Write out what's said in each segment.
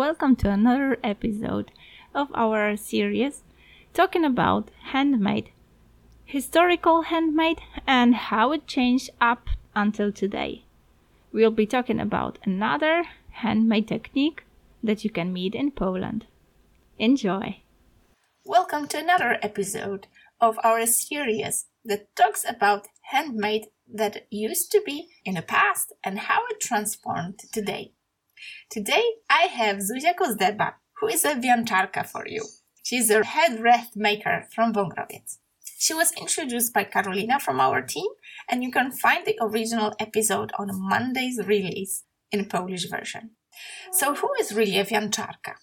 welcome to another episode of our series talking about handmade, historical handmade, and how it changed up until today. We'll be talking about another handmade technique that you can meet in Poland. Enjoy! Welcome to another episode of our series that talks about handmade that used to be in the past and how it transformed today. Today I have Zuzia Kozdeba, who is a wiancharka for you. She's a head wreath maker from Wągrowiec. She was introduced by Carolina from our team, and you can find the original episode on Monday's release in Polish version. So, who is really a wiancharka?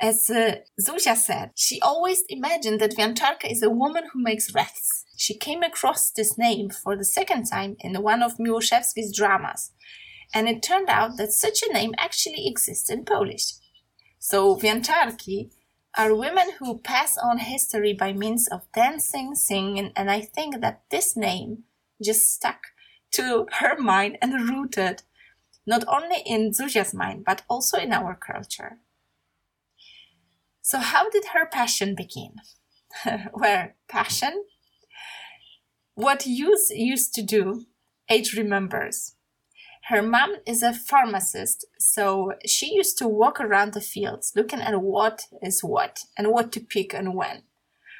As uh, Zuzia said, she always imagined that wiancharka is a woman who makes wreaths. She came across this name for the second time in one of Miłoszewski's dramas, and it turned out that such a name actually exists in Polish. So wiancharki are women who pass on history by means of dancing, singing, and I think that this name just stuck to her mind and rooted not only in Zuzia's mind, but also in our culture. So how did her passion begin? Where passion? What youth used to do, age remembers her mom is a pharmacist, so she used to walk around the fields looking at what is what and what to pick and when,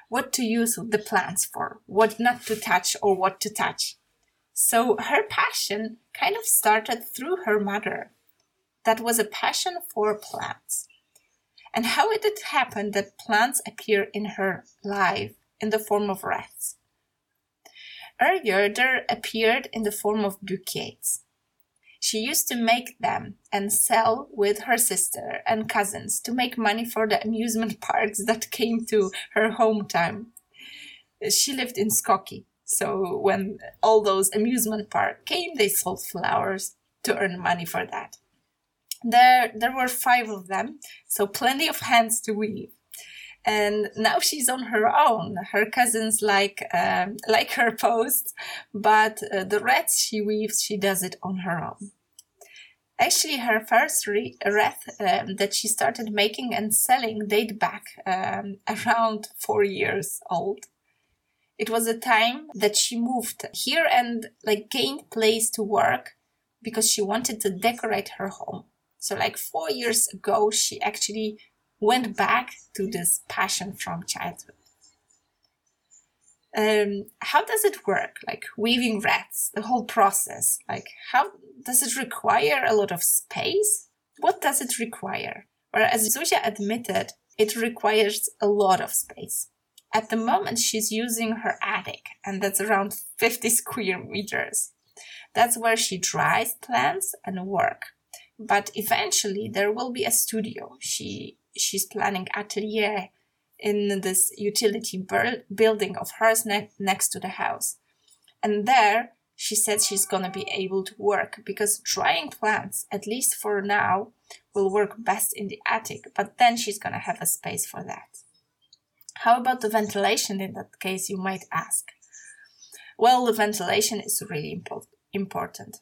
what to use the plants for, what not to touch or what to touch. So her passion kind of started through her mother. That was a passion for plants. And how did it happen that plants appear in her life in the form of wreaths? Earlier, there appeared in the form of bouquets. She used to make them and sell with her sister and cousins to make money for the amusement parks that came to her hometown. She lived in Skoki, so when all those amusement parks came, they sold flowers to earn money for that. There, there were five of them, so plenty of hands to weave and now she's on her own. Her cousins like um, like her posts, but uh, the wreaths she weaves, she does it on her own. Actually, her first re- wreath um, that she started making and selling date back um, around four years old. It was a time that she moved here and like gained place to work because she wanted to decorate her home. So like four years ago, she actually went back to this passion from childhood. Um, how does it work? Like weaving wreaths, the whole process. Like how does it require a lot of space? What does it require? Well, as Zuzia admitted, it requires a lot of space. At the moment, she's using her attic, and that's around 50 square meters. That's where she dries plants and work. But eventually, there will be a studio. She she's planning atelier in this utility building of hers ne- next to the house. And there, she said she's gonna be able to work because drying plants, at least for now, will work best in the attic, but then she's gonna have a space for that. How about the ventilation in that case, you might ask? Well, the ventilation is really impo- important.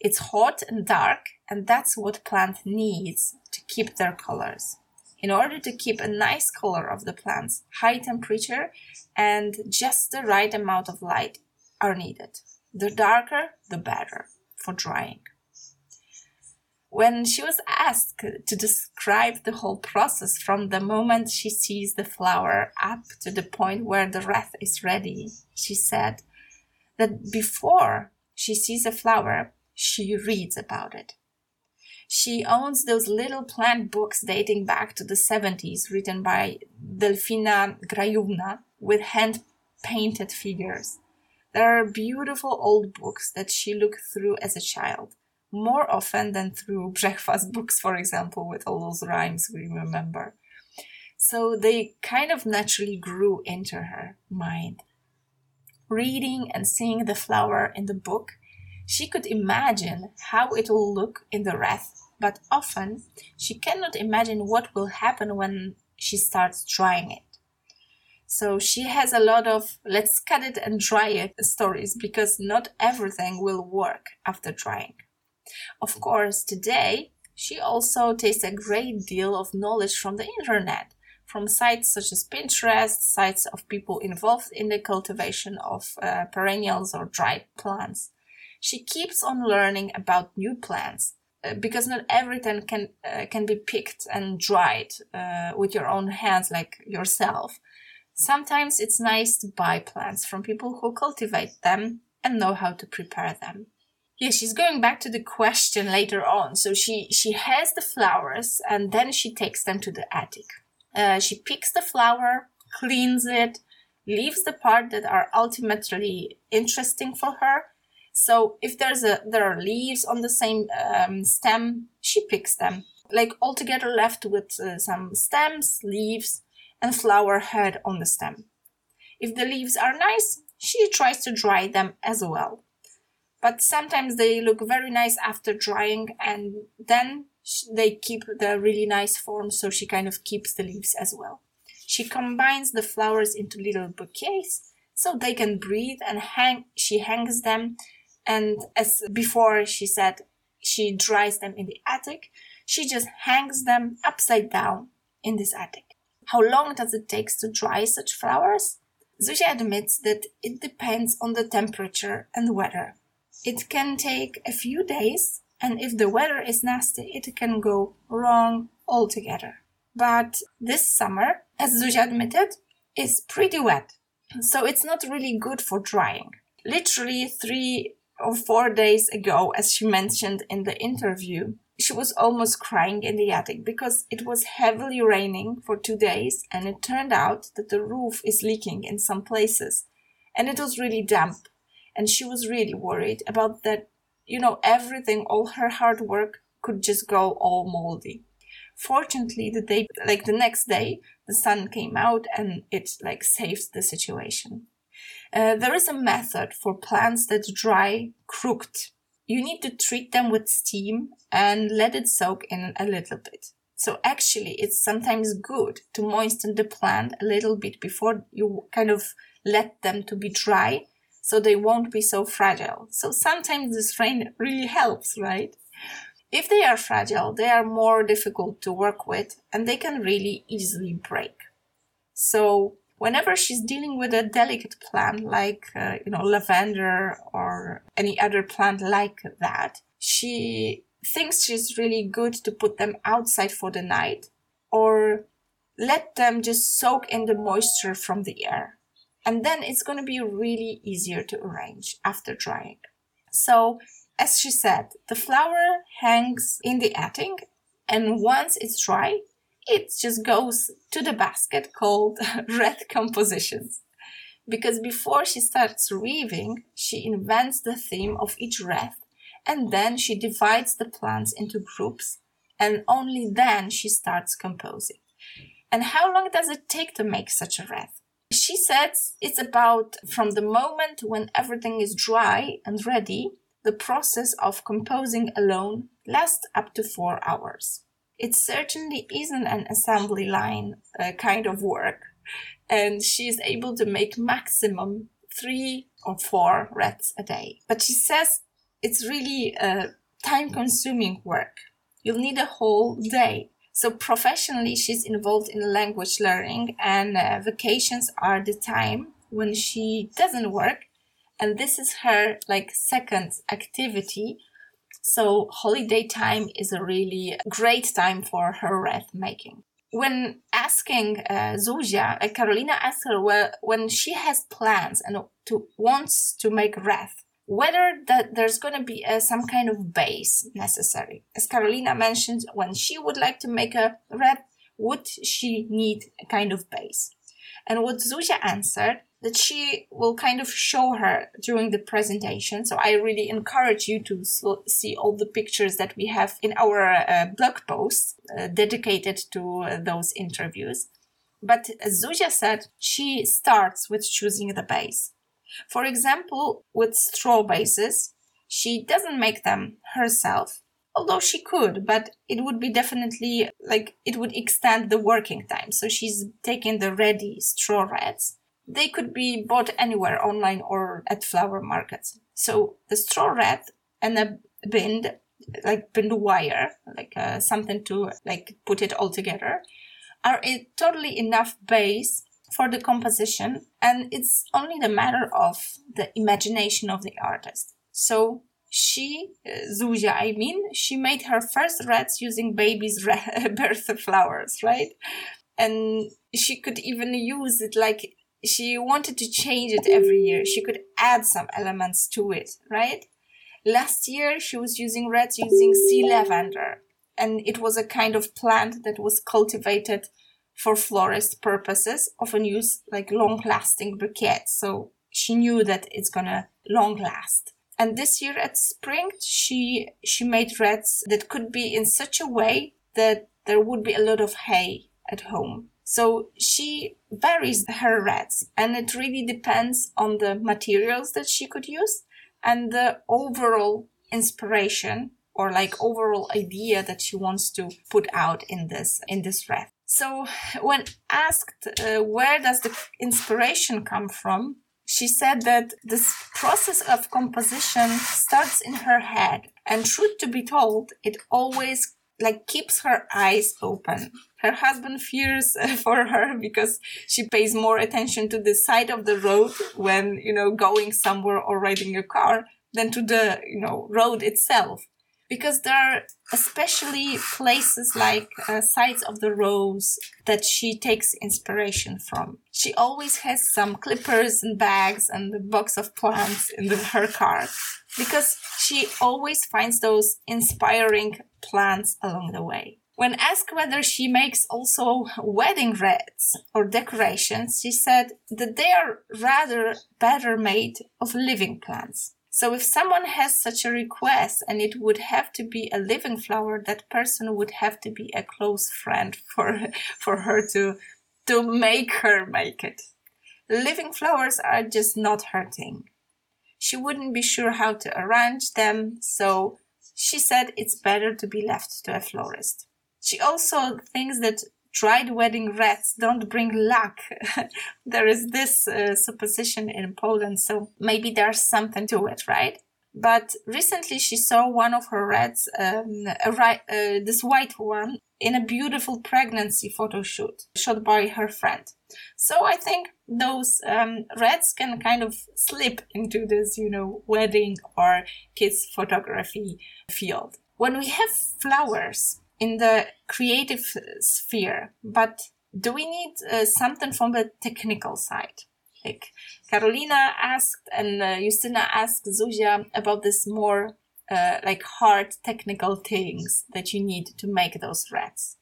It's hot and dark, and that's what plant needs to keep their colors in order to keep a nice color of the plants, high temperature and just the right amount of light are needed. The darker, the better for drying. When she was asked to describe the whole process from the moment she sees the flower up to the point where the wreath is ready, she said that before she sees a flower, she reads about it. She owns those little plant books dating back to the 70s, written by Delfina Grajówna with hand painted figures. There are beautiful old books that she looked through as a child, more often than through breakfast books, for example, with all those rhymes we remember. So they kind of naturally grew into her mind. Reading and seeing the flower in the book she could imagine how it will look in the wreath, but often she cannot imagine what will happen when she starts drying it. So she has a lot of let's cut it and dry it stories because not everything will work after drying. Of course, today She also takes a great deal of knowledge from the internet, from sites such as Pinterest, sites of people involved in the cultivation of uh, perennials or dried plants. She keeps on learning about new plants uh, because not everything can uh, can be picked and dried uh, with your own hands like yourself. Sometimes it's nice to buy plants from people who cultivate them and know how to prepare them. Yeah, she's going back to the question later on. So she she has the flowers and then she takes them to the attic. Uh, she picks the flower, cleans it, leaves the part that are ultimately interesting for her. So if there's a there are leaves on the same um, stem, she picks them. Like altogether left with uh, some stems, leaves, and flower head on the stem. If the leaves are nice, she tries to dry them as well. But sometimes they look very nice after drying and then they keep the really nice form, so she kind of keeps the leaves as well. She combines the flowers into little bouquets so they can breathe and hang she hangs them and as before she said she dries them in the attic she just hangs them upside down in this attic how long does it take to dry such flowers? Zuzia admits that it depends on the temperature and weather. It can take a few days, and if the weather is nasty, it can go wrong altogether. But this summer, as Zuzia admitted, is pretty wet, so it's not really good for drying. Literally three or four days ago, as she mentioned in the interview, she was almost crying in the attic because it was heavily raining for two days and it turned out that the roof is leaking in some places and it was really damp and she was really worried about that you know everything all her hard work could just go all moldy. Fortunately the day like the next day the sun came out and it like saved the situation. Uh, there is a method for plants that dry crooked you need to treat them with steam and let it soak in a little bit. So actually, it's sometimes good to moisten the plant a little bit before you kind of let them to be dry so they won't be so fragile. So sometimes this rain really helps, right? If they are fragile, they are more difficult to work with and they can really easily break. So whenever she's dealing with a delicate plant like uh, you know lavender or any other plant like that she thinks she's really good to put them outside for the night or let them just soak in the moisture from the air. And then it's going to be really easier to arrange after drying. So as she said the flower hangs in the attic and once it's dry it just goes to the basket called red compositions. Because before she starts weaving, she invents the theme of each wreath and then she divides the plants into groups and only then she starts composing. And how long does it take to make such a wreath? She says it's about from the moment when everything is dry and ready, the process of composing alone lasts up to four hours it certainly isn't an assembly line uh, kind of work. And she is able to make maximum three or four wreaths a day. But she says it's really uh, time consuming work. You'll need a whole day. So professionally, she's involved in language learning and uh, vacations are the time when she doesn't work. And this is her like second activity so holiday time is a really great time for her wreath making. When asking uh, Zuzia, uh, Carolina asked her well, when she has plans and to wants to make wreath, whether that there's going to be uh, some kind of base necessary. As Carolina mentioned, when she would like to make a wreath, would she need a kind of base? And what Zuzia answered that she will kind of show her during the presentation. So I really encourage you to see all the pictures that we have in our uh, blog post uh, dedicated to uh, those interviews. But as Zuzia said, she starts with choosing the base. For example, with straw bases, she doesn't make them herself, although she could, but it would be definitely like it would extend the working time. So she's taking the ready straw wreaths they could be bought anywhere online or at flower markets. So the straw wreath and a bind like bent wire, like uh, something to like put it all together, are a totally enough base for the composition, and it's only the matter of the imagination of the artist. So she, uh, Zuzia, I mean, she made her first wreaths using baby's breath flowers, right? And she could even use it like she wanted to change it every year. She could add some elements to it, right? Last year, she was using wreaths using sea lavender, and it was a kind of plant that was cultivated for florist purposes, often use like long lasting bouquets. So she knew that it's gonna long last. And this year at spring, she, she made reds that could be in such a way that there would be a lot of hay at home. So she varies her wreaths and it really depends on the materials that she could use and the overall inspiration or like overall idea that she wants to put out in this in this wreath. So when asked uh, where does the inspiration come from, she said that this process of composition starts in her head. And truth to be told, it always like keeps her eyes open. Her husband fears for her because she pays more attention to the side of the road when, you know, going somewhere or riding a car than to the, you know, road itself because there are especially places like uh, sides of the roads that she takes inspiration from. She always has some clippers and bags and a box of plants in the, her car because she always finds those inspiring plants along the way. When asked whether she makes also wedding wreaths or decorations, she said that they are rather better made of living plants. So if someone has such a request and it would have to be a living flower, that person would have to be a close friend for, for her to, to make her make it. Living flowers are just not her thing. She wouldn't be sure how to arrange them, so she said it's better to be left to a florist. She also thinks that dried wedding wreaths don't bring luck. there is this uh, supposition in Poland, so maybe there's something to it, right? But recently she saw one of her wreaths, um, uh, this white one, in a beautiful pregnancy photo shoot shot by her friend. So I think those um, wreaths can kind of slip into this, you know, wedding or kids photography field. When we have flowers, in the creative sphere, but do we need uh, something from the technical side? Like Carolina asked and uh, Justina asked Zuzia about this more uh, like hard technical things that you need to make those wreaths.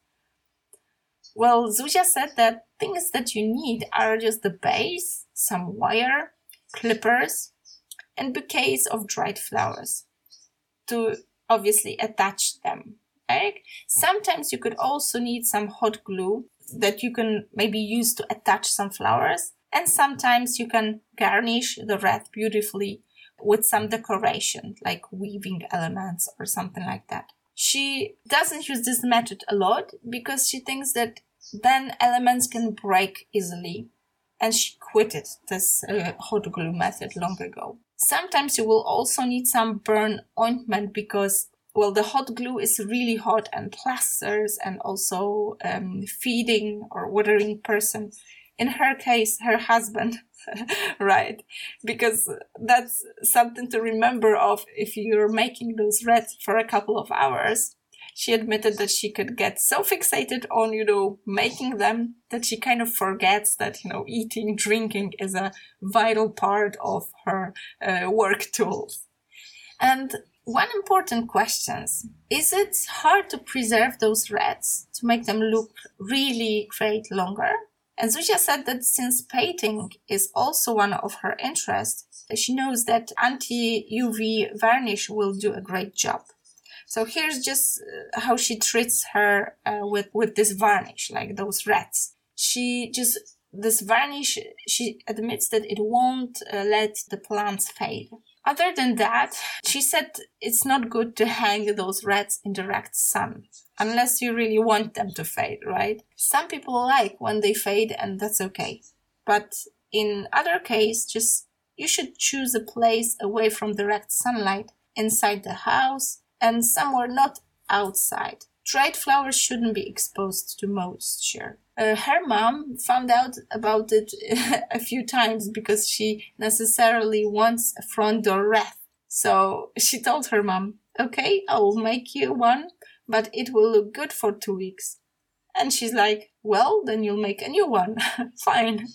Well, Zuzia said that things that you need are just the base, some wire, clippers, and bouquets of dried flowers to obviously attach them egg. Sometimes you could also need some hot glue that you can maybe use to attach some flowers. And sometimes you can garnish the wreath beautifully with some decoration, like weaving elements or something like that. She doesn't use this method a lot because she thinks that then elements can break easily. And she quitted this uh, hot glue method long ago. Sometimes you will also need some burn ointment because well, the hot glue is really hot and plasters and also um, feeding or watering person. In her case, her husband, right? Because that's something to remember of if you're making those reds for a couple of hours. She admitted that she could get so fixated on, you know, making them that she kind of forgets that, you know, eating, drinking is a vital part of her uh, work tools. And one important question is it hard to preserve those reds to make them look really great longer? And Zuzia said that since painting is also one of her interests, she knows that anti-UV varnish will do a great job. So here's just uh, how she treats her uh, with, with this varnish, like those wreaths. She just, this varnish, she admits that it won't uh, let the plants fade. Other than that, she said it's not good to hang those wreaths in direct sun unless you really want them to fade, right? Some people like when they fade and that's okay. But in other case, just you should choose a place away from direct sunlight inside the house and somewhere not outside. Dried flowers shouldn't be exposed to moisture. Uh, her mom found out about it a few times because she necessarily wants a front door wreath. So she told her mom, okay, I will make you one, but it will look good for two weeks. And she's like, well, then you'll make a new one. Fine.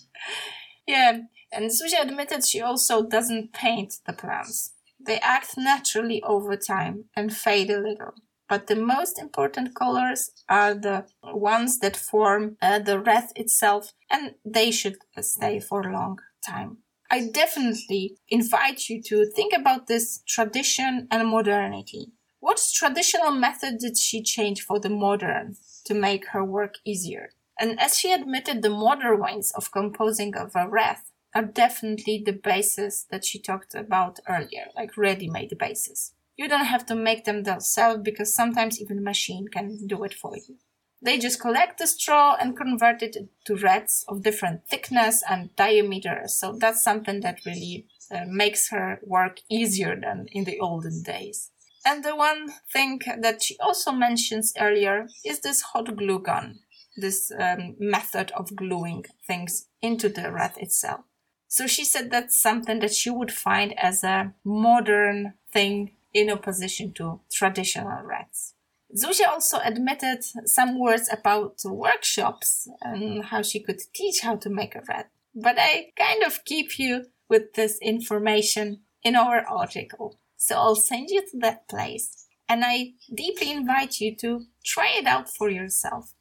Yeah. And Zuzia admitted she also doesn't paint the plants. They act naturally over time and fade a little. But the most important colors are the ones that form uh, the wreath itself, and they should stay for a long time. I definitely invite you to think about this tradition and modernity. What traditional method did she change for the modern to make her work easier? And as she admitted, the modern ways of composing of a wreath are definitely the bases that she talked about earlier, like ready-made bases. You don't have to make them yourself because sometimes even a machine can do it for you. They just collect the straw and convert it to wreaths of different thickness and diameter. So that's something that really uh, makes her work easier than in the olden days. And the one thing that she also mentions earlier is this hot glue gun, this um, method of gluing things into the wreath itself. So she said that's something that she would find as a modern thing in opposition to traditional wreaths. Zuzia also admitted some words about workshops and how she could teach how to make a wreath. But I kind of keep you with this information in our article. So I'll send you to that place and I deeply invite you to try it out for yourself.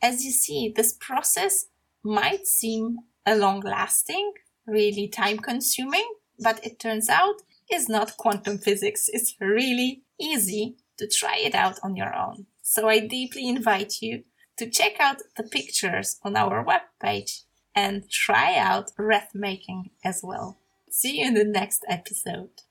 As you see, this process might seem a long lasting, really time consuming, but it turns out is not quantum physics. It's really easy to try it out on your own. So I deeply invite you to check out the pictures on our webpage and try out wreath making as well. See you in the next episode.